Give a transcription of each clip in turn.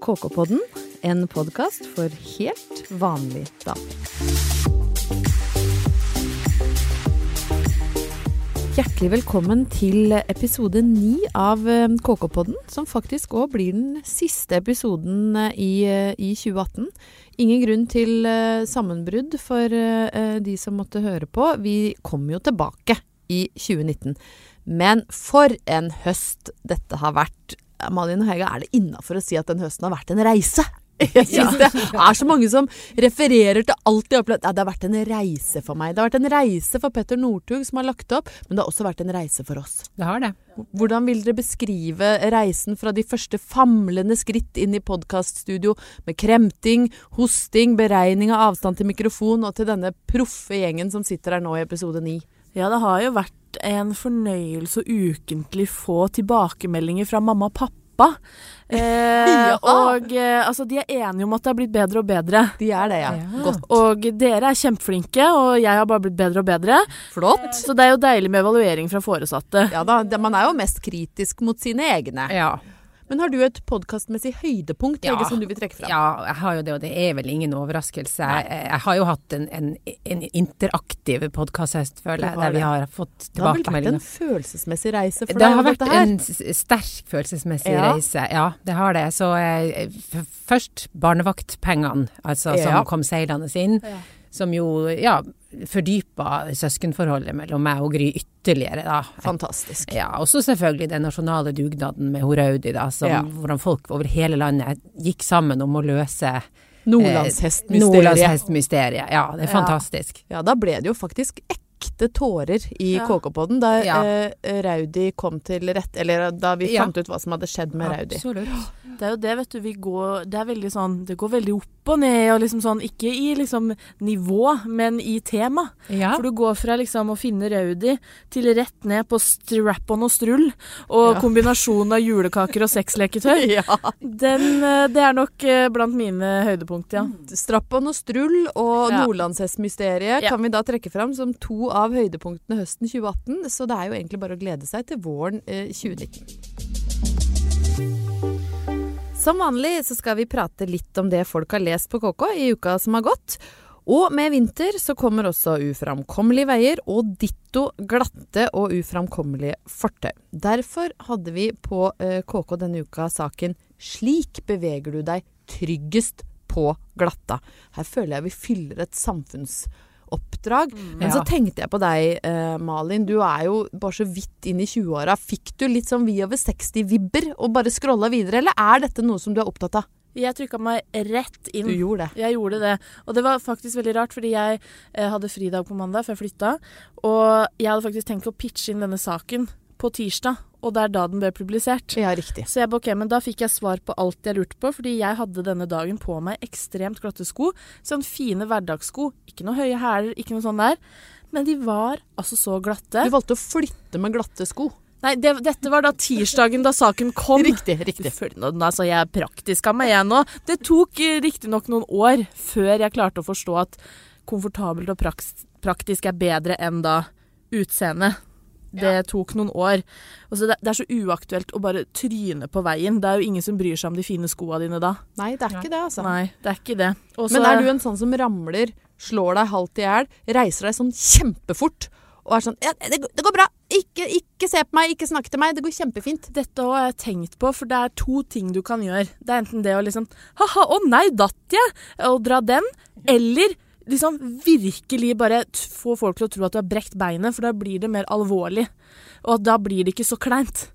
KK-podden, en podkast for helt vanlig damer. Hjertelig velkommen til episode ni av eh, KK-podden, som faktisk òg blir den siste episoden eh, i, eh, i 2018. Ingen grunn til sammenbrudd for de som måtte høre på. Vi kommer jo tilbake i 2019. Men for en høst dette har vært. Malin og Hege, er det innafor å si at den høsten har vært en reise? Jeg synes det er så mange som refererer til alt de har opplevd. Ja, det har vært en reise for meg. Det har vært en reise for Petter Northug som har lagt opp, men det har også vært en reise for oss. Det har det. Hvordan vil dere beskrive reisen fra de første famlende skritt inn i podkaststudio med kremting, hosting, beregning av avstand til mikrofon, og til denne proffe gjengen som sitter her nå i episode ni? Ja, det har jo vært en fornøyelse å ukentlig få tilbakemeldinger fra mamma og pappa. Eh, Ja. Og eh, altså, de er enige om at det har blitt bedre og bedre. De er det, ja. Ja. Godt. Og dere er kjempeflinke, og jeg har bare blitt bedre og bedre. Flott. Så det er jo deilig med evaluering fra foresatte. Ja da, man er jo mest kritisk mot sine egne. Ja. Men har du et podkastmessig høydepunkt Ja. Som du vil trekke fram? ja, jeg har jo det, og det er vel ingen overraskelse. Jeg, jeg har jo hatt en, en, en interaktiv podkasthøst, føler jeg, der vi har fått tilbakemeldinger. Det har vel vært en følelsesmessig reise for Det har vært en sterk følelsesmessig Ja. reise, ja. Det har det. Så eh, først barnevaktpengene, altså som kom seilende inn. Som jo, ja, fordypa søskenforholdet mellom meg og Gry ytterligere, da. Fantastisk. Ja, også selvfølgelig den nasjonale dugnaden med Horaudi, da, som, Ja. hvordan folk over hele landet gikk sammen om å løse Nordlandshestmysteriet. Nordlandshestmysteriet. Ja, det er fantastisk. Ja, da ble det jo faktisk ekte tårer i Ja. KK-podden da Ja. eh, Raudi kom til rett Eller da vi Ja. fant ut hva som hadde skjedd med Raudi. Absolutt. Det er jo det, vet du. Vi går Det er veldig sånn Det går veldig opp og ned, og liksom sånn Ikke i liksom nivå, men i tema. Ja. For du går fra liksom å finne Raudi til rett ned på strap-on og strull, og Ja. kombinasjonen av julekaker og sexleketøy. Ja. Den, eh, det er nok eh, blant mine høydepunkt, ja. Strappon og Strull og Ja. Nordlandshestmysteriet Ja. kan vi da trekke fram som to av høydepunktene høsten 2018. Så det er jo egentlig bare å glede seg til våren eh, 2019. Som vanlig så skal vi prate litt om det folk har lest på KK i uka som har gått. Og med vinter så kommer også uframkommelige veier og ditto glatte og uframkommelige fortau. Derfor hadde vi på eh, KK denne uka saken 'Slik beveger du deg tryggest på glatta'. Her føler jeg vi fyller et samfunnsoppdrag. Men så tenkte jeg på deg, eh, Malin. Du er jo bare så vidt inn i 20-åra. Fikk du litt sånn vi over 60-vibber og bare scrolla videre, eller er dette noe som du er opptatt av? Jeg trykka meg rett inn. Du gjorde det. Jeg gjorde det. Og det var faktisk veldig rart, fordi jeg eh, hadde fridag på mandag før jeg flytta. Og jeg hadde faktisk tenkt å pitche inn denne saken på tirsdag, og det er da den ble publisert. Ja, riktig. Så jeg ba, ok, men da fikk jeg svar på alt jeg lurte på, fordi jeg hadde denne dagen på meg ekstremt glatte sko. Sånn fine hverdagssko. Ikke noe høye hæler, ikke noe sånn der. Men de var altså så glatte. Du valgte å flytte med glatte sko. Nei, det, dette var da tirsdagen da saken kom. Riktig, riktig. Nå, altså, jeg er praktisk av meg, jeg nå. Det tok eh, riktignok noen år før jeg klarte å forstå at komfortabelt og praks, praktisk er bedre enn da utseende. Det tok noen år. Altså, det, det er så uaktuelt å bare tryne på veien. Det er jo ingen som bryr seg om de fine skoa dine da. Nei, det er ikke det, altså. Nei, det er ikke det. Også, Men er du en sånn som ramler, slår deg halvt i hjel, reiser deg sånn kjempefort og er sånn ja, det, går- det går bra. Ikke, ikke se på meg, ikke snakke til meg. Det går kjempefint. Dette har jeg tenkt på, for det er to ting du kan gjøre. Det er enten det å liksom Ha-ha, å nei, datt jeg? Og dra den. Eller liksom virkelig bare få folk til å tro at du har brekt beinet, for da blir det mer alvorlig. Og da blir det ikke så kleint.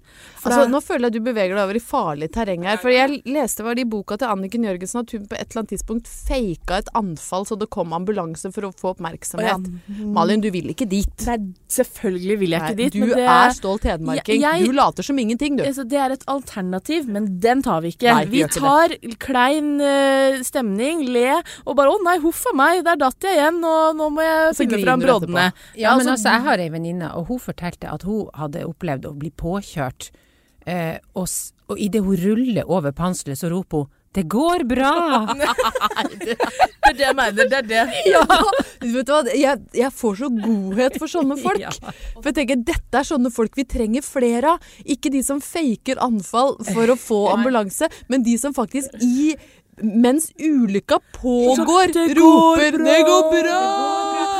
Altså, da- nå føler jeg at du beveger deg over i farlig terreng her. For jeg leste var det i boka til Anniken Jørgensen at hun på et eller annet tidspunkt faka et anfall så det kom ambulanse for å få oppmerksomhet. Malin, du vil ikke dit. Nei, selvfølgelig vil jeg ikke Nei, dit. du men det, er stolt hedmarking. Jeg- jeg- du later som ingenting, du. Altså, det er et alternativ, men den tar vi ikke. Nei, vi vi tar ikke klein uh, stemning, le, og bare 'Å nei, huff a meg, der datt jeg igjen, og nå må jeg finne fram broddene'. Ja, men altså, altså, jeg har ei venninne, og hun fortalte at hun hadde opplevd å bli påkjørt, eh, og, og idet hun ruller over panselet, så roper hun Det går bra! Det er det jeg mener. Det er det. Ja, vet du hva? Jeg, jeg får så godhet for sånne folk. Ja. For jeg tenker, Dette er sånne folk vi trenger flere av. Ikke de som faker anfall for å få ambulanse, men de som faktisk i mens ulykka pågår, Det går roper bra! 'det går bra'!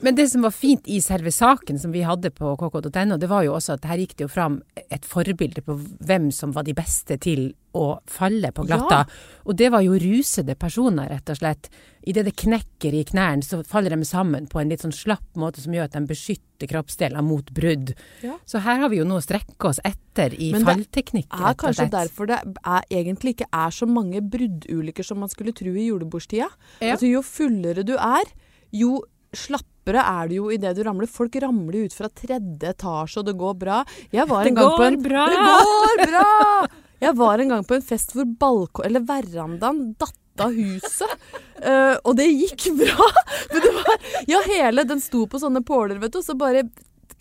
Men det som var fint i selve saken som vi hadde på kk.no, det var jo også at her gikk det jo fram et forbilde på hvem som var de beste til å falle på glatta. Og det var jo rusede personer, rett og slett. Idet det knekker i knærne, så faller de sammen på en litt sånn slapp måte som gjør at de beskytter kroppsdeler mot brudd. Ja. Så her har vi jo noe å strekke oss etter i Men det fallteknikk, er rett og kanskje derfor det er, egentlig ikke er så mange bruddulykker som man skulle tro i julebordstida. Ja. Altså, jo fullere du er, jo slappere er du jo idet du ramler. Folk ramler ut fra tredje etasje, og det går bra. Jeg var Det en gang på en bra! Det går bra! Jeg var en gang på en fest hvor balkong, eller verandaen datt av huset. Uh, og det gikk bra. Men det var Ja, hele den sto på sånne påler, vet du, og så bare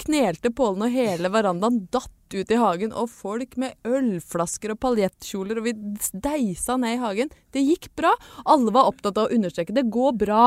knelte pålen, og hele verandaen datt ut i hagen. Og folk med ølflasker og paljettkjoler, og vi deisa ned i hagen. Det gikk bra. Alle var opptatt av å understreke det går bra.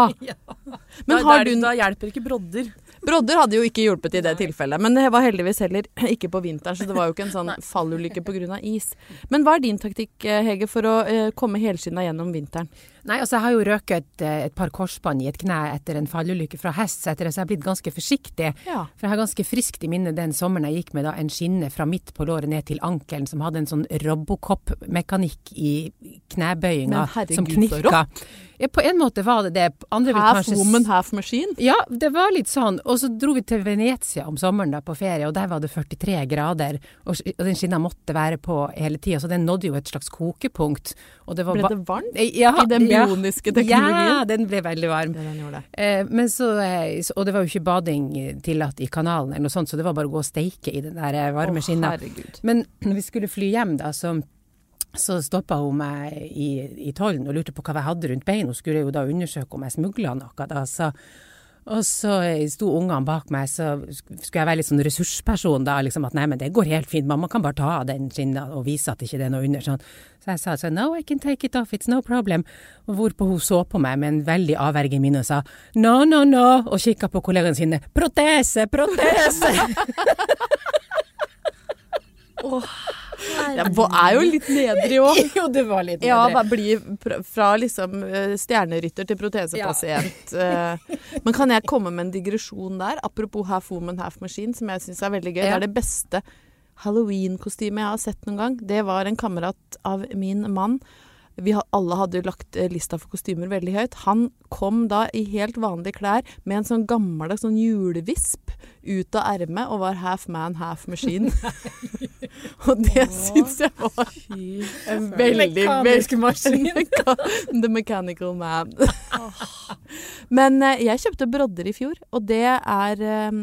Men da, har du da hjelper ikke brodder. Brodder hadde jo ikke hjulpet i det tilfellet, men det var heldigvis heller ikke på vinteren, så det var jo ikke en sånn fallulykke pga. is. Men hva er din taktikk, eh, Hege, for å eh, komme helskinna gjennom vinteren? Nei, altså jeg har jo røket et, et par korsbånd i et kne etter en fallulykke fra hest, så etter det så har blitt ganske forsiktig. Ja. For jeg har ganske friskt i minne den sommeren jeg gikk med da en skinne fra midt på låret ned til ankelen som hadde en sånn Robocop-mekanikk i knebøyinga som knirka. Ja, på en måte var det det. Andre Half kanskje woman, half machine. Ja, det var litt sånn. Og så dro vi til Venezia om sommeren da på ferie, og der var det 43 grader. Og, den skinna måtte være på hele tida, så den nådde jo et slags kokepunkt. Og det var Ble det varmt ja, i den bioniske teknologien? Ja, den ble veldig varm. Det den. Eh, men så, eh, og det var jo ikke bading eh, tillatt i kanalen eller noe sånt, så det var bare å gå og steike i den der eh, varme Å, skinna. Men når vi skulle fly hjem da, så, så stoppa hun meg i, i tollen og lurte på hva jeg hadde rundt beina. Hun skulle jo da undersøke om jeg smugla noe. da, så og så sto ungene bak meg, så skulle jeg være litt sånn ressursperson da, liksom at nei, men det går helt fint, mamma kan bare ta av den skinna og vise at det ikke er noe under. Sånn. Så jeg sa sånn, no, I can take it off, it's no problem. Hvorpå hun så på meg med en veldig avverget mine og sa no, no, no, og kikka på kollegene sine, protese, protese! Det var- er jo litt nedrig òg. jo, det var litt Ja, nedrig. Ja, bli fra liksom eh, stjernerytter til protesepasient. Ja. Men kan jeg komme med en digresjon der? Apropos half woman, half machine, som jeg syns er veldig gøy. Det er det beste halloween-kostymet jeg har sett noen gang. Det var en kamerat av min mann. Vi alle hadde lagt eh, lista for kostymer veldig høyt. Han kom da i helt vanlige klær med en sånn gammeldags sånn julevisp ut av ermet og var half man, half machine. og det syns jeg var en veldig Mekanisk maskin. The mechanical man. Men eh, jeg kjøpte brodder i fjor, og det er eh,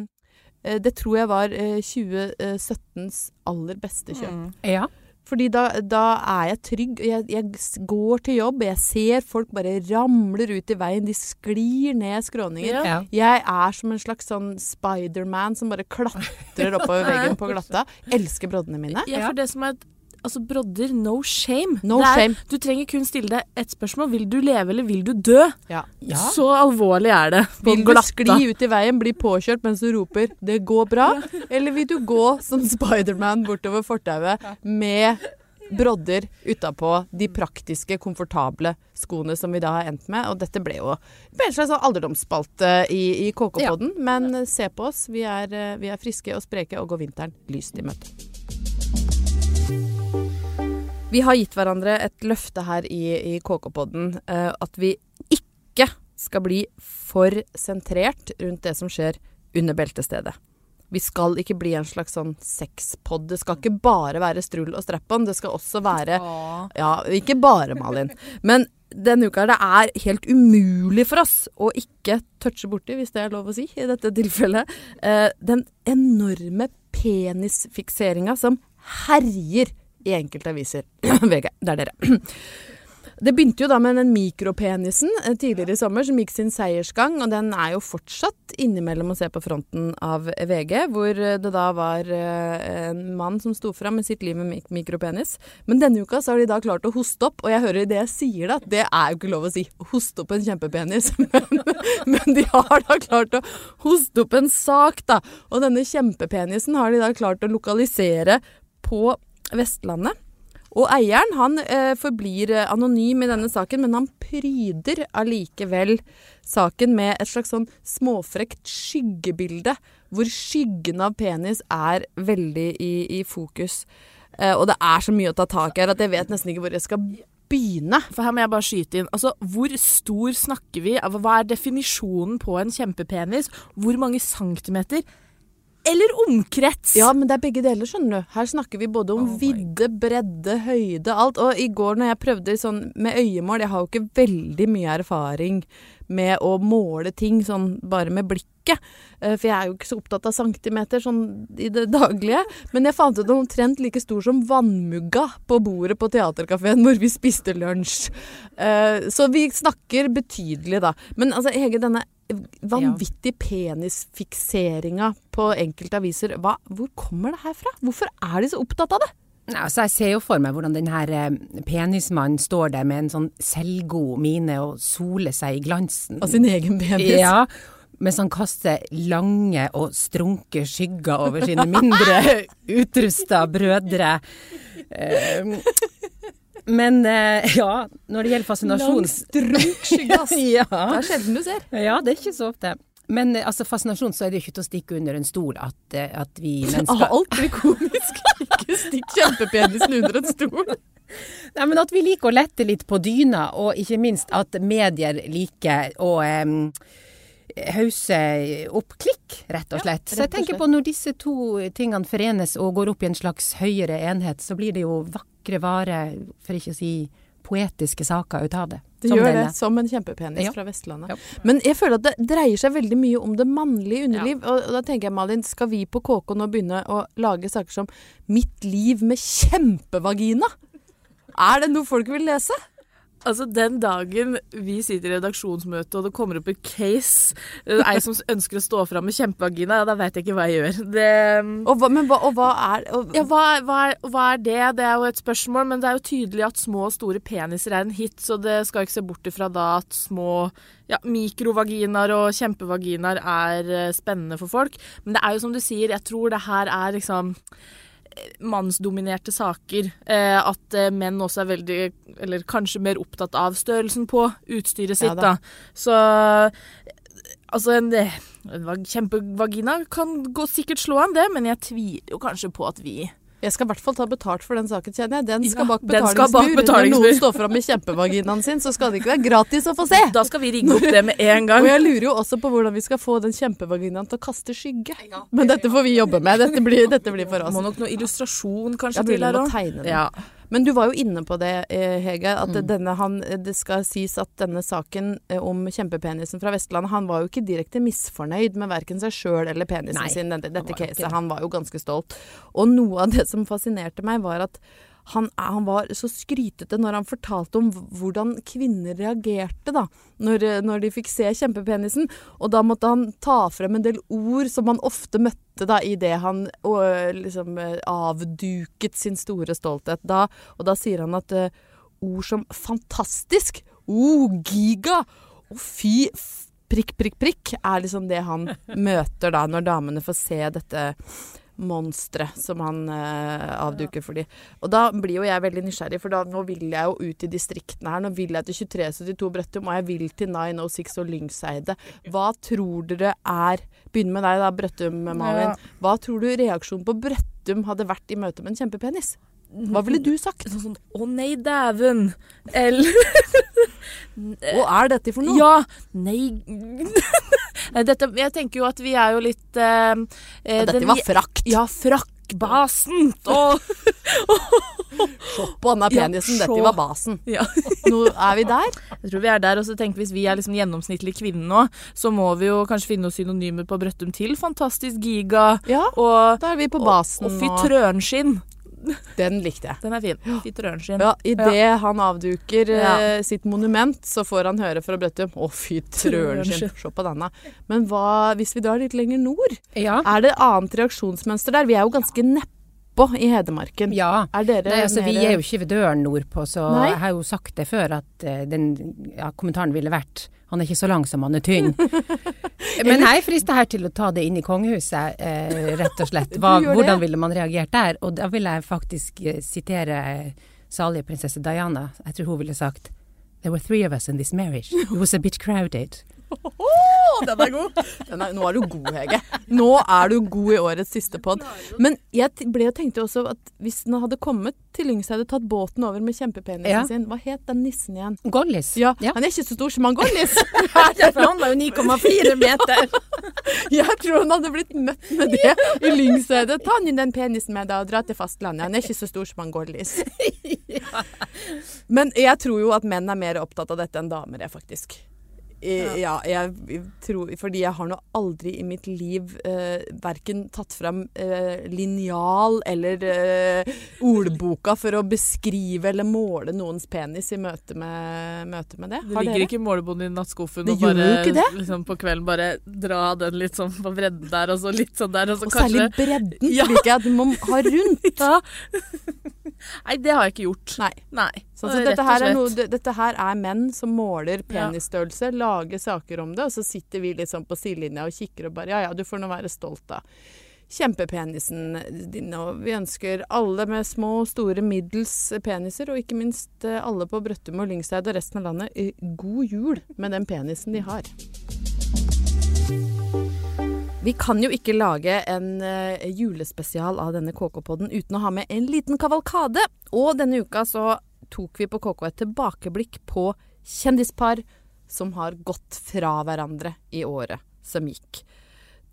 Det tror jeg var eh, 2017s aller beste kjøp. Mm. Ja. Fordi da, da er jeg trygg. Jeg, jeg går til jobb, jeg ser folk bare ramler ut i veien. De sklir ned skråninger. Ja. Jeg er som en slags sånn Spiderman som bare klatrer oppover veggen på glatta. Elsker broddene mine. Ja, for det som er Altså, brodder, no shame. No er, shame. Du trenger kun stille deg ett spørsmål. Vil du leve, eller vil du dø? Ja. Ja. Så alvorlig er det. på Vil du skli ut i veien, bli påkjørt mens du roper 'det går bra'? Eller vil du gå som Spiderman bortover fortauet med brodder utapå de praktiske, komfortable skoene som vi da har endt med? Og dette ble jo en slags alderdomsspalte i, i KK-podden. Men se på oss. Vi er, eh, vi er friske og spreke og går vinteren lyst i møte. Vi har gitt hverandre et løfte her i, i KK-podden Uh, at vi ikke skal bli for sentrert rundt det som skjer under beltestedet. Vi skal ikke bli en slags sånn sexpod. Det skal ikke bare være strull og strap-on. Det skal også være Ja, ikke bare, Malin. Men denne uka er det er helt umulig for oss å ikke touche borti, hvis det er lov å si i dette tilfellet, uh, den enorme penisfikseringa som herjer i enkelte aviser. VG, det er dere. Det begynte jo da med den mikropenisen eh, tidligere i sommer, som gikk sin seiersgang. Og den er jo fortsatt innimellom å se på fronten av VG, hvor det da var eh, en mann som sto fram med sitt liv med mik mikropenis. Men denne uka så har de da klart å hoste opp, og jeg hører det jeg sier da, det er jo ikke lov å si. Hoste opp en kjempepenis. Men, men de har da klart å hoste opp en sak, da. Og denne kjempepenisen har de da klart å lokalisere på Vestlandet. Og eieren han eh, forblir eh, anonym i denne saken, men han pryder allikevel saken med et slags sånn småfrekt skyggebilde, hvor skyggen av penis er veldig i, i fokus. Eh, og det er så mye å ta tak i her at jeg vet nesten ikke hvor jeg skal begynne. For her må jeg bare skyte inn. Altså, hvor stor snakker vi? Hva er definisjonen på en kjempepenis? Hvor mange centimeter? Eller omkrets? Ja, men det er begge deler, skjønner du. Her snakker vi både om Oh vidde, bredde, høyde, alt. Og i går når jeg prøvde sånn med øyemål Jeg har jo ikke veldig mye erfaring med å måle ting sånn bare med blikket. Eh, For jeg er jo ikke så opptatt av centimeter sånn i det daglige. Men jeg fant ut den omtrent like stor som vannmugga på bordet på teaterkafeen hvor vi spiste lunsj. Eh, Så vi snakker betydelig, da. Men altså, Hege, denne vanvittige penisfikseringa på enkelte aviser, hva, hvor kommer det her fra? Hvorfor er de så opptatt av det? Altså jeg ser jo for meg hvordan den her eh, penismannen står der med en sånn selvgod mine og soler seg i glansen. Av sin egen penis? Ja, mens han kaster lange og strunke skygger over sine mindre utrusta brødre. Eh, Men eh, ja, når det gjelder fascinasjon Langt skygge, ass. ja. Det er sjelden du ser. ja, det er ikke så ofte. Men eh, altså, fascinasjon så er det jo ikke til å stikke under en stol at, eh, at vi mennesker Ah, alt blir komisk. Ikke stikk kjempepenisen under en stol. Nei, men at vi liker å lette litt på dyna, og ikke minst at medier liker å um, hause opp klikk, rett og Ja, slett. så jeg tenker på når disse to tingene forenes og går opp i en slags høyere enhet, så blir det jo vakre vare, for ikke å si poetiske saker ut av det. Det gjør denne. det, som en kjempepenis Ja. fra Vestlandet. Ja. Men jeg føler at det dreier seg veldig mye om det mannlige underliv. Og, og da tenker jeg, Malin, skal vi på KK nå begynne å lage saker som 'Mitt liv med kjempevagina'? Er det noe folk vil lese? Altså, den dagen vi sitter i redaksjonsmøte og det kommer opp en case, eh, ei som ønsker å stå fram med kjempevagina, ja, da veit jeg ikke hva jeg gjør. Det Og hva, men og hva er og, ja, hva, hva, hva er det? Det er jo et spørsmål, men det er jo tydelig at små og store peniser er en hit, så det skal ikke se bort ifra da at små ja, mikrovaginaer og kjempevaginaer er eh, spennende for folk. Men det er jo som du sier, jeg tror det her er liksom mannsdominerte saker. Eh, at eh, menn også er veldig, eller kanskje mer opptatt av størrelsen på utstyret sitt, Ja da. da. Så altså en, en kjempevagina kan gå, sikkert slå an det, men jeg tviler jo kanskje på at vi Jeg skal i hvert fall ta betalt for den saken, kjenner jeg. Den skal bak den betalingsmur. Når noen står fram med kjempevaginaen sin, så skal det ikke være gratis å få se. Da skal vi ringe opp det med en gang. Og jeg lurer jo også på hvordan vi skal få den kjempevaginaen til å kaste skygge. Men dette får vi jobbe med. Dette blir, dette blir for oss. Må nok noe illustrasjon kanskje til her òg. Ja. Men du var jo inne på det, eh, Hege, at Mm. denne, han, det skal sies at denne saken eh, om kjempepenisen fra Vestlandet, han var jo ikke direkte misfornøyd med verken seg sjøl eller penisen Nei, sin, dette, dette han caset. Han var jo ganske stolt. Og noe av det som fascinerte meg, var at han, han var så skrytete når han fortalte om hvordan kvinner reagerte da, når, når de fikk se kjempepenisen. Og da måtte han ta frem en del ord som han ofte møtte da, i det han og, liksom, eh, avduket sin store stolthet. Da, og da sier han at uh, ord som fantastisk, oh, giga og fy f- prikk, prikk, prikk er liksom det han møter da når damene får se dette monsteret som han eh, avduker for dem. Og da blir jo jeg veldig nysgjerrig, for da, nå vil jeg jo ut i distriktene her. Nå vil jeg til 2372 Brøttum, og jeg vil til 906 og Lyngseidet. Hva tror dere er Begynn med deg da, Brøttum, Malin. Ja. Hva tror du reaksjonen på Brøttum hadde vært i møte med en kjempepenis? Hva ville du sagt? Sånn sånn Å nei, dæven. Eller Og er dette for noe? Ja. Nei Dette, Jeg tenker jo at vi er jo litt eh, ja, dette den- var frakt. Ja, frakkbasen. Og på denne penisen. ja, Dette var basen. ja. Nå er vi der. Jeg tror vi er der, og så tenker vi Hvis vi er liksom gjennomsnittlig kvinne nå, så må vi jo kanskje finne noen synonymer på Brøttum til. Fantastisk giga Ja, og, da er vi på basen. og fy og- trønskinn. Den likte jeg. Den er fin. Fitterøren sin. Ja, Idet han avduker Ja. eh, sitt monument, så får han høre fra Brøttum Å, fy trøren sin, se på denne. Men hva hvis vi drar litt lenger nord? Ja. Er det annet reaksjonsmønster der? Vi er jo ganske nedpå i Hedmarken. ja. Er dere Nei, altså, vi er jo ikke ved døren nordpå, så Nei. jeg har jo sagt det før at eh, den ja, kommentaren ville vært han er ikke så lang som han er tynn. Men jeg er frista her til å ta det inn i kongehuset, eh, rett og slett. Hva, hvordan ville man reagert der? Og da vil jeg faktisk eh, sitere salige prinsesse Diana. Jeg tror hun ville sagt There were three of us in this marriage. It was a bit crowded. Den er god! Den er, nå er du god, Hege. Nå er du god i årets siste pod. Men jeg ble og tenkte også at hvis den hadde kommet til Lyngstad hadde tatt båten over med kjempepenisen Ja. sin, hva het den nissen igjen? Gollis. Ja, ja. Han er ikke så stor som han Gollis. For han var jo 9,4 meter. Jeg tror han hadde blitt møtt med det i Lyngstad. Ta inn den penisen med deg og dra til fastlandet. Han er ikke så stor som han Gollis. Men jeg tror jo at menn er mer opptatt av dette enn damer er, faktisk. I- Ja, jeg tror Fordi jeg har nå aldri i mitt liv eh, verken tatt fram eh, linjal eller eh, ordboka for å beskrive eller måle noens penis i møte med, møte med det. Det ligger dere? ikke målebånd i nattskuffen og bare. Liksom, på kvelden bare dra den litt sånn på bredden der, og så litt sånn der, og så Og kanskje særlig bredden Ja. liker jeg at du må ha rundt. Ja. Nei, det har jeg ikke gjort. Nei. Nei. Sånn, så dette, her er noe, dette her er menn som måler Ja. penisstørrelse, lager saker om det, og så sitter vi sånn på sidelinja og kikker og bare ja ja, du får nå være stolt av kjempepenisen din. Og vi ønsker alle med små, store, middels peniser, og ikke minst eh, alle på Brøttum og Lyngseid og resten av landet, eh, god jul med den penisen de har. Vi kan jo ikke lage en eh, julespesial av denne KK-podden uten å ha med en liten kavalkade. Og denne uka så tok vi på KK et tilbakeblikk på kjendispar som har gått fra hverandre i året som gikk.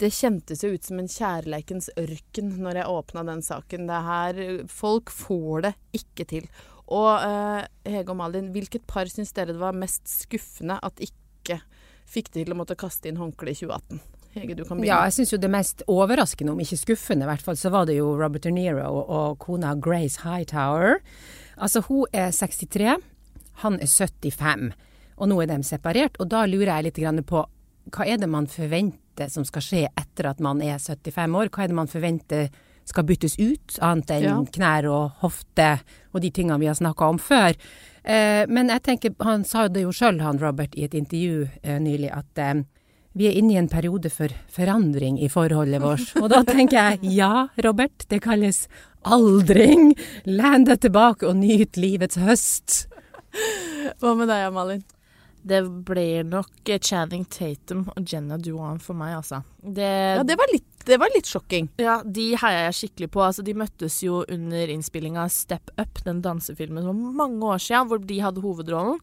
Det kjentes jo ut som en kjærleikens ørken når jeg åpna den saken. Det her, folk får det ikke til. Og eh, Hege og Malin, hvilket par syns dere det var mest skuffende at ikke fikk det til å måtte kaste inn håndkleet i 2018? Hege, du kan begynne. Ja, jeg syns jo det mest overraskende, om ikke skuffende i hvert fall, så var det jo Robert De Niro og, kona Grace Hightower. Altså, hun er 63, han er 75, og nå er de separert. Og da lurer jeg litt grann på hva er det man forventer som skal skje etter at man er 75 år? Hva er det man forventer skal byttes ut, annet enn Ja. knær og hofte og de tingene vi har snakka om før? Eh, men jeg tenker, han sa det jo sjøl, han Robert, i et intervju eh, nylig, at eh, vi er inne i en periode for forandring i forholdet vårt. Og da tenker jeg ja, Robert, det kalles aldring. Len deg tilbake og nyt livets høst. Hva med deg, Malin? Det blir nok Channing Tatum og Jenna Duan for meg, altså. Det, Ja, det var litt, det var litt sjokking. Ja, de heia jeg skikkelig på. Altså, de møttes jo under innspillinga av Step Up, den dansefilmen som var mange år siden, hvor de hadde hovedrollen.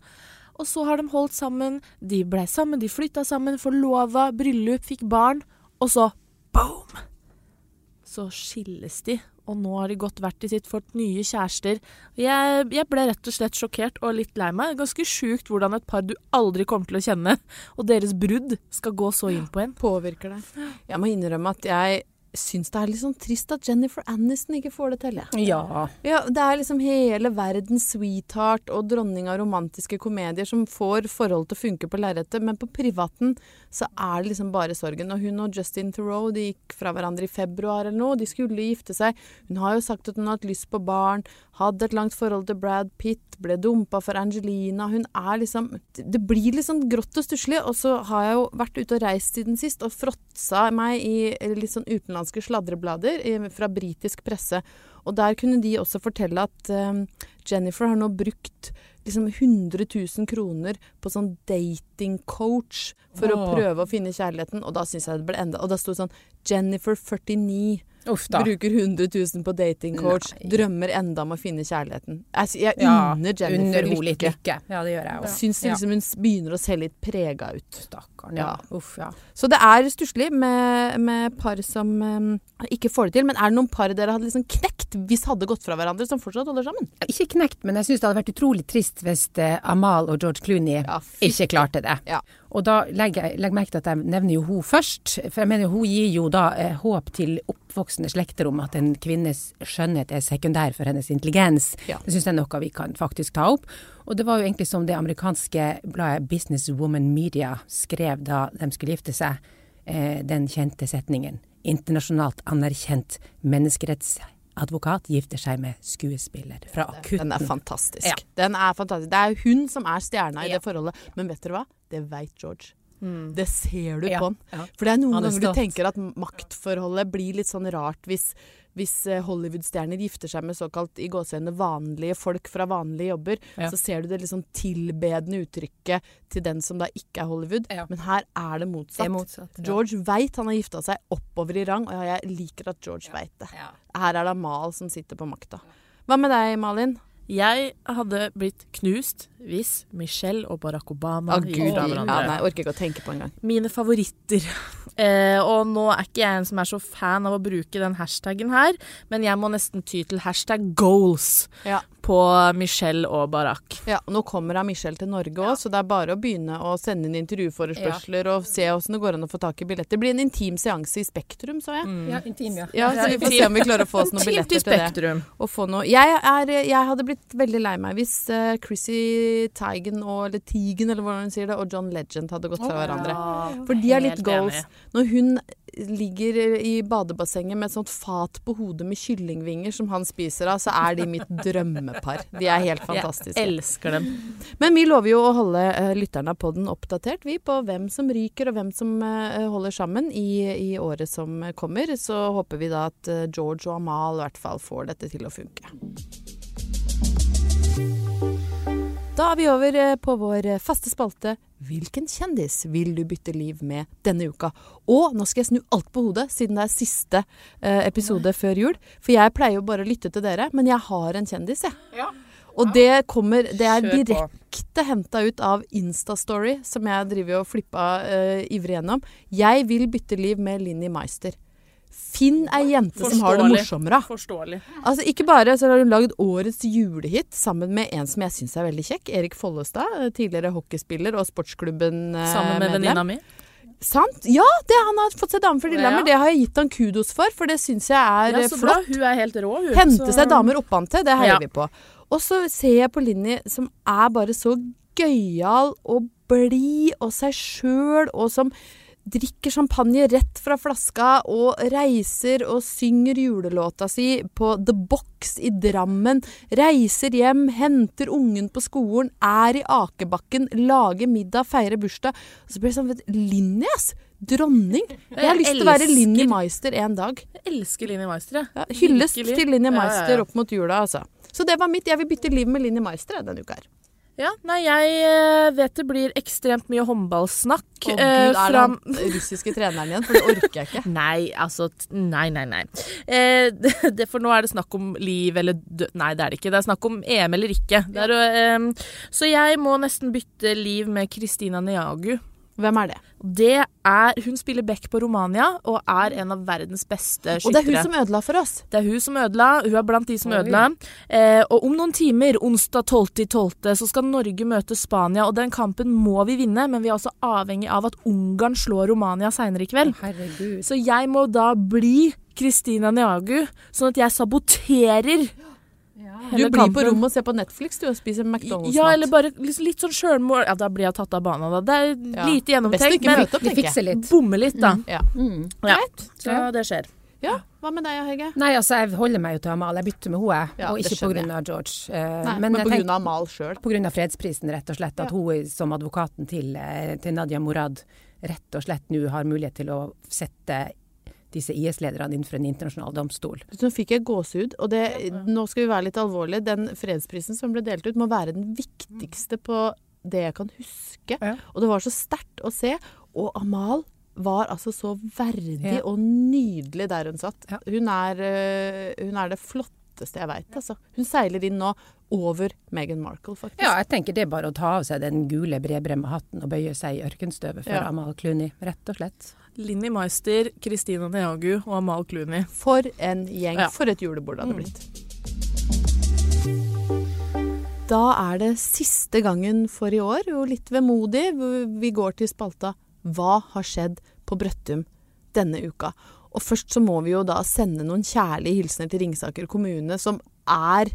Og så har de holdt sammen. De ble sammen, de flytta sammen, forlova, bryllup, fikk barn. Og så boom! Så skilles de, og nå har de gått hvert til sitt fått nye kjærester. Jeg, jeg ble rett og slett sjokkert og litt lei meg. Ganske sjukt hvordan et par du aldri kommer til å kjenne, og deres brudd skal gå så inn på en. Påvirker deg. Jeg må innrømme at jeg syns det er litt sånn trist at Jennifer Aniston ikke får det til. Ja. Ja, det er liksom hele verdens sweetheart og dronning av romantiske komedier som får forhold til å funke på lerretet, men på privaten så er det liksom bare sorgen. Og hun og Justin Theroux de gikk fra hverandre i februar eller noe, de skulle gifte seg. Hun har jo sagt at hun har hatt lyst på barn, hadde et langt forhold til Brad Pitt, ble dumpa for Angelina. Hun er liksom Det blir litt sånn grått og stusslig. Og så har jeg jo vært ute og reist siden sist og fråtsa meg i litt sånn utenlandske sladreblader fra britisk presse. Og der kunne de også fortelle at eh, Jennifer har nå brukt liksom 100 000 kroner på sånn datingcoach for å prøve å finne kjærligheten. Og da syns jeg det ble enda Og da sto det sånn Jennifer 49 Uff da. Bruker 100 000 på datingcoach. Drømmer enda om å finne kjærligheten. Jeg, jeg Ja, unner Jennifer Unner lykke. lykke. Ja, det gjør jeg også. òg. syns liksom hun begynner å se litt prega ut. Stakkaren. Ja. Uff, ja. Så det er stusslig med, med par som um, ikke får det til. Men er det noen par dere hadde liksom knekt hvis hadde gått fra hverandre, som fortsatt holder sammen? Ikke knekt, men jeg syns det hadde vært utrolig trist hvis eh, Amal og George Clooney Ja, ikke klarte det. Ja. Og da legger jeg legger merke til at jeg nevner jo hun først, for jeg mener hun gir jo da eh, håp til oppvoksende slekter om at en kvinnes skjønnhet er sekundær for hennes intelligens. Ja. Det syns jeg er noe vi kan faktisk ta opp. Og det var jo egentlig som det amerikanske bladet Business Woman Media skrev da de skulle gifte seg, eh, den kjente setningen. Internasjonalt anerkjent menneskerettsadvokat gifter seg med skuespiller fra akutten. Den er fantastisk. Ja. Den er fantastisk. Det er hun som er stjerna i Ja. det forholdet. Men vet dere hva? Det veit George. Det ser du Ja, på han. ja. For det er noen er ganger du tenker at maktforholdet blir litt sånn rart hvis, hvis eh, Hollywood-stjerner gifter seg med såkalt i gåseøynene vanlige folk fra vanlige jobber. Ja. Så ser du det litt sånn tilbedende uttrykket til den som da ikke er Hollywood. Ja. Men her er det motsatt. Det er motsatt. ja. George veit han har gifta seg oppover i rang, og jeg liker at George vet det. Ja. Her er det Amal som sitter på makta. Hva med deg, Malin? Jeg hadde blitt knust hvis Michelle og Barack Obama gikk gud. hverandre. Ja, nei, orker ikke å tenke på engang. Mine favoritter. Eh, og nå er ikke jeg en som er så fan av å bruke den hashtagen her, men jeg må nesten ty til hashtag goals Ja. På Michelle og Barack. Ja, og Nå kommer av Michelle til Norge òg, så det er bare å begynne å sende inn intervjuforespørsler og se åssen det går an å få tak i billetter. Det blir en intim seanse i Spektrum, så jeg. Ja, intim, ja. Ja, så vi får se om vi klarer å få oss noen billetter til det. Spektrum. Og få noe. Jeg, er, jeg hadde blitt veldig lei meg hvis uh, Chrissy Teigen og eller Tigen eller hvordan hun sier det, og John Legend hadde gått fra hverandre. For de er litt goals. Når hun ligger i badebassenget med et sånt fat på hodet med kyllingvinger som han spiser av, så er de mitt drømmepar. De er helt fantastiske. Jeg elsker dem. Men vi lover jo å holde uh, lytterne på den oppdatert, vi, på hvem som ryker og hvem som eh, holder sammen i, i året som kommer. Så håper vi da at eh, George og Amal i hvert fall får dette til å funke. Da er vi over eh, på vår eh, faste spalte Hvilken kjendis vil du bytte liv med denne uka? Og nå skal jeg snu alt på hodet, siden det er siste eh, episode før jul. For jeg pleier jo bare å lytte til dere, men jeg har en kjendis, jeg. Og det kommer Det er direkte henta ut av Instastory, som jeg driver og flippa eh, ivrig gjennom. Jeg vil bytte liv med Linni Meister. Finn ei jente som har det morsommere. Forståelig. Altså, ikke bare så har hun lagd årets julehit sammen med en som jeg syns er veldig kjekk. Erik Follestad, eh, tidligere hockeyspiller og sportsklubben eh, Sammen med venninna mi. Sant? Ja, det, han har fått seg dame for Lillehammer. Ja. Det har jeg gitt han kudos for, for det syns jeg er Ja, eh, så flott. bra. Hun er helt rå, hun. Hente Så- seg damer oppantil, det heier Ja. vi på. Og så ser jeg på Linni som er bare så gøyal og blid og seg sjøl, og som drikker champagne rett fra flaska og reiser og synger julelåta si på The Box i Drammen. Reiser hjem, henter ungen på skolen, er i akebakken, lager middag, feirer bursdag. Og så blir det sånn vet, Linni, ass! Dronning. Jeg har lyst til å være Linni Meister en dag. Jeg elsker Linni Meister, jeg. Ja, hyllest til Linni Meister opp mot jula, altså. Så det var mitt. Jeg vil bytte liv med Linni Meister denne uka her. Ja, nei, jeg eh, vet det blir ekstremt mye håndballsnakk. Å gud, eh, er det han russiske treneren igjen? For det orker jeg ikke. Nei, altså Nei, nei, nei. Eh, det, for nå er det snakk om liv eller død Nei, det er det ikke. Det er snakk om EM eller ikke. Er, eh, så jeg må nesten bytte liv med Christina Niagu. Hvem er det? Det er Hun spiller back på Romania og er en av verdens beste skyttere. Og det er hun som ødela for oss. Det er hun som ødela. Hun er blant de som ødela. Eh, og om noen timer, onsdag 12.12., så skal Norge møte Spania. Og den kampen må vi vinne, men vi er også avhengig av at Ungarn slår Romania seinere i kveld. Herregud. Så jeg må da bli Christina Niagu, sånn at jeg saboterer Du hele blir på rommet og ser på Netflix du og spiser McDonald's-mat. Ja, eller bare litt, litt sånn sjølmål. Ja, da blir jeg tatt av banen, da. Det er Ja. lite gjennomtenkt, men møte Vi fikser litt. bomme litt, da. Ja. Mm. Ja. Så det skjer. ja. Hva med deg, Hege? Nei, altså, jeg holder meg jo til Amal. Jeg bytter med henne. Ja, og ikke av George. Uh, Nei, men men jeg på grunn av Mal sjøl. Av fredsprisen, rett og slett. At Ja. hun som advokaten til, eh, til Nadia Morad rett og slett nå har mulighet til å sette disse IS-lederne innenfor en internasjonal domstol. Nå fikk jeg gåsehud, og det, nå skal vi være litt alvorlige. Den fredsprisen som ble delt ut, må være den viktigste på det jeg kan huske. Ja. Og det var så sterkt å se. Og Amal var altså så verdig Ja. og nydelig der hun satt. Ja. Hun, er, øh, hun er det flotteste jeg veit, altså. Hun seiler inn nå over Meghan Markle, faktisk. Ja, jeg tenker det er bare å ta av seg den gule bredbremma hatten og bøye seg i ørkenstøvet for Ja. Amal Clooney, rett og slett. Linni Meister, Christina Neagu og Amal Clooney. For en gjeng. Ja. For et julebord det hadde Mm. blitt. Da er det siste gangen for i år, jo litt vemodig. Vi går til spalta Hva har skjedd på Brøttum denne uka? Og først så må vi jo da sende noen kjærlige hilsener til Ringsaker kommune, som er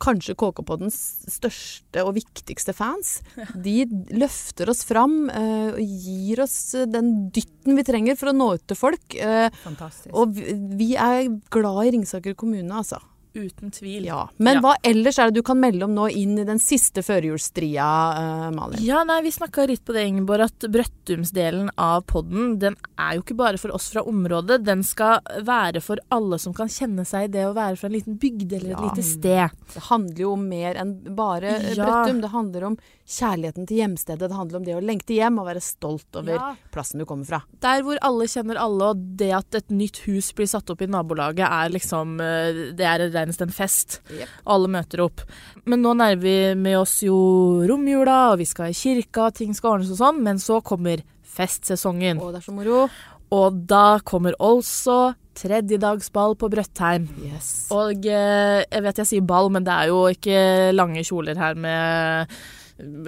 kanskje KK-poddens største og viktigste fans. De løfter oss fram eh, og gir oss den dytten vi trenger for å nå ut til folk. Eh, Fantastisk. og vi, vi er glad i Ringsaker kommune, altså. Uten tvil. Ja. Men Ja. hva ellers er det du kan melde om nå inn i den siste førjulsstria, uh, Malin? Ja, nei, Vi snakka litt på det, Ingeborg, at Brøttumsdelen av podden den er jo ikke bare for oss fra området. Den skal være for alle som kan kjenne seg i det å være fra en liten bygd eller et Ja. lite sted. Det handler jo om mer enn bare. Brøttum. Det handler om kjærligheten til hjemstedet. Det handler om det å lengte hjem og være stolt over Ja. plassen du kommer fra. Der hvor alle kjenner alle, og det at et nytt hus blir satt opp i nabolaget, er liksom eh, Det er nærmest en fest. Yep. Alle møter opp. Men nå nærmer vi med oss jo romjula, og vi skal i kirka, ting skal ordnes og sånn. Men så kommer festsesongen. Å, det er så moro. Og da kommer også tredjedagsball på Brøttheim. Yes. Og eh, jeg vet jeg sier ball, men det er jo ikke lange kjoler her med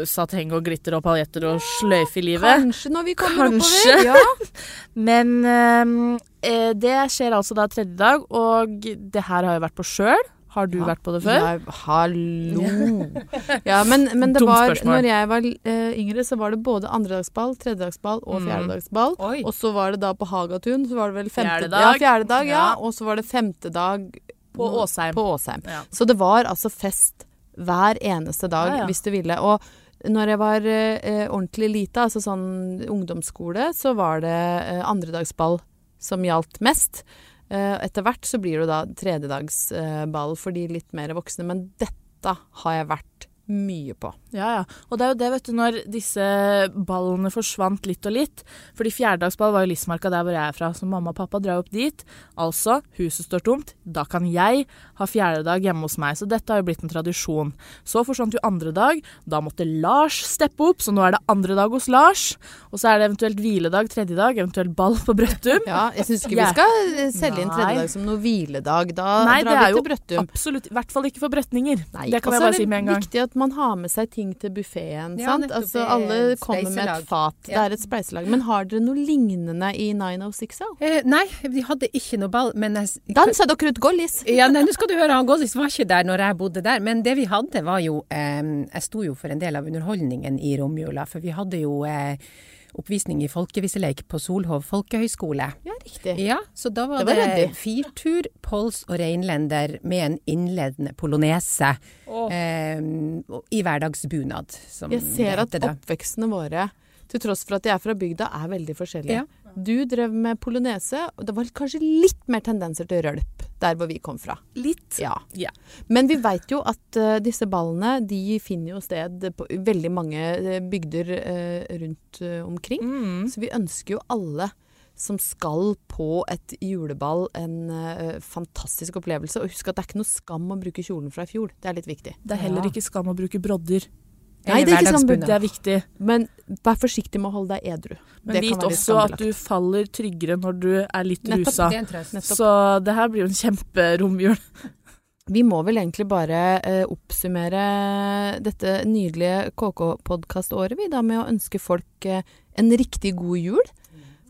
sateng og glitter og paljetter og sløyfe i livet. Kanskje når vi kommer Kanskje. oppover. Ja. Men eh, eh, det skjer altså da tredje dag, og det her har jeg vært på sjøl. Har du Ja. vært på det før? Nei, hallo. Ja, men, men det var. Når jeg var uh, yngre, så var det både andredagsball, tredjedagsball og Mm. fjerdedagsball. Mm. Og så var det da på Hagatun, så var det vel femte Fjerde dag. Ja, fjerde dag, ja. Og så var det femte dag På Åsheim. På Åsheim. Så det var altså fest hver eneste dag, Ja, ja. hvis du ville. Og når jeg var eh, ordentlig lita, altså sånn ungdomsskole, så var det eh, andredagsball som gjaldt mest. Eh, etter hvert så blir det da tredjedagsball for de litt mer voksne, men dette har jeg vært mye på. Ja, ja. Og det er jo det, vet du, når disse ballene forsvant litt og litt. Fordi fjerdedagsball var jo Lismarka der hvor jeg er fra, så mamma og pappa drar opp dit. Altså, huset står tomt. Da kan jeg ha fjerdedag hjemme hos meg. Så dette har jo blitt en tradisjon. Så forsvant jo andre dag. Da måtte Lars steppe opp, så nå er det andre dag hos Lars. Og så er det eventuelt hviledag tredje dag, eventuelt ball på Brøttum. Ja, jeg syns ikke vi skal eh, selge inn tredje tredjedag som noe hviledag. Da Nei, drar er vi til Brøttum. Absolutt. I hvert fall ikke for brøtninger. Nei, det kan jeg så bare er si med en gang. At man har med seg ting til buffeen. Ja, Altså, alle kommer med et fat. fat. Det er et spleiselag. Men har dere noe lignende i 906? Eh, nei, vi hadde ikke noe ball, men jeg, Dansa dere ut gollis? Ja, nei, nå skal du høre, han Gollis var ikke der når jeg bodde der, men det vi hadde var jo eh, Jeg sto jo for en del av underholdningen i romjula, for vi hadde jo eh, oppvisning i folkeviseleik på Solhov folkehøgskole. Ja, riktig. Ja, så da var Det var det firtur, pols og reinlender med en innledende polonese eh, i hverdagsbunad, som Jeg ser det at oppvekstene våre, til tross for at de er fra bygda, er veldig forskjellige. Ja. Du drev med polonese, og det var kanskje litt mer tendenser til rølp der hvor vi kom fra. Litt. Ja. Ja. Men vi veit jo at uh, disse ballene de finner jo sted på veldig mange eh, bygder uh, rundt uh, omkring. Mm. Så vi ønsker jo alle som skal på et juleball en fantastisk opplevelse. Og husk at det er ikke noe skam å bruke kjolen fra i fjor. Det er litt viktig. Det er heller ikke skam å bruke brodder. Nei, det er ikke hverdagsbunad. Det er viktig. Men vær forsiktig med å holde deg edru. Men Det vit også at du faller tryggere når du er litt Nettopp, rusa. Er. Så det her blir jo en kjemperomjul. Vi må vel egentlig bare eh, oppsummere dette nydelige KK-podkaståret, vi da, med å ønske folk eh, en riktig god jul.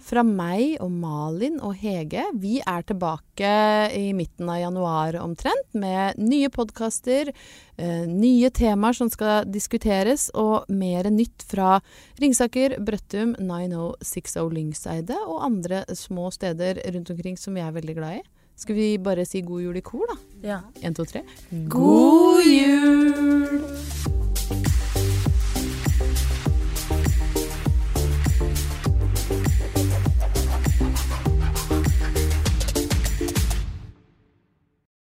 Fra meg og Malin og Hege. Vi er tilbake i midten av januar omtrent med nye podkaster, eh, nye temaer som skal diskuteres, og mer nytt fra Ringsaker, Brøttum, 9060 Lyngseidet og andre små steder rundt omkring som vi er veldig glad i. Skal vi bare si god jul i kor, da? Ja. En, to, tre. God jul!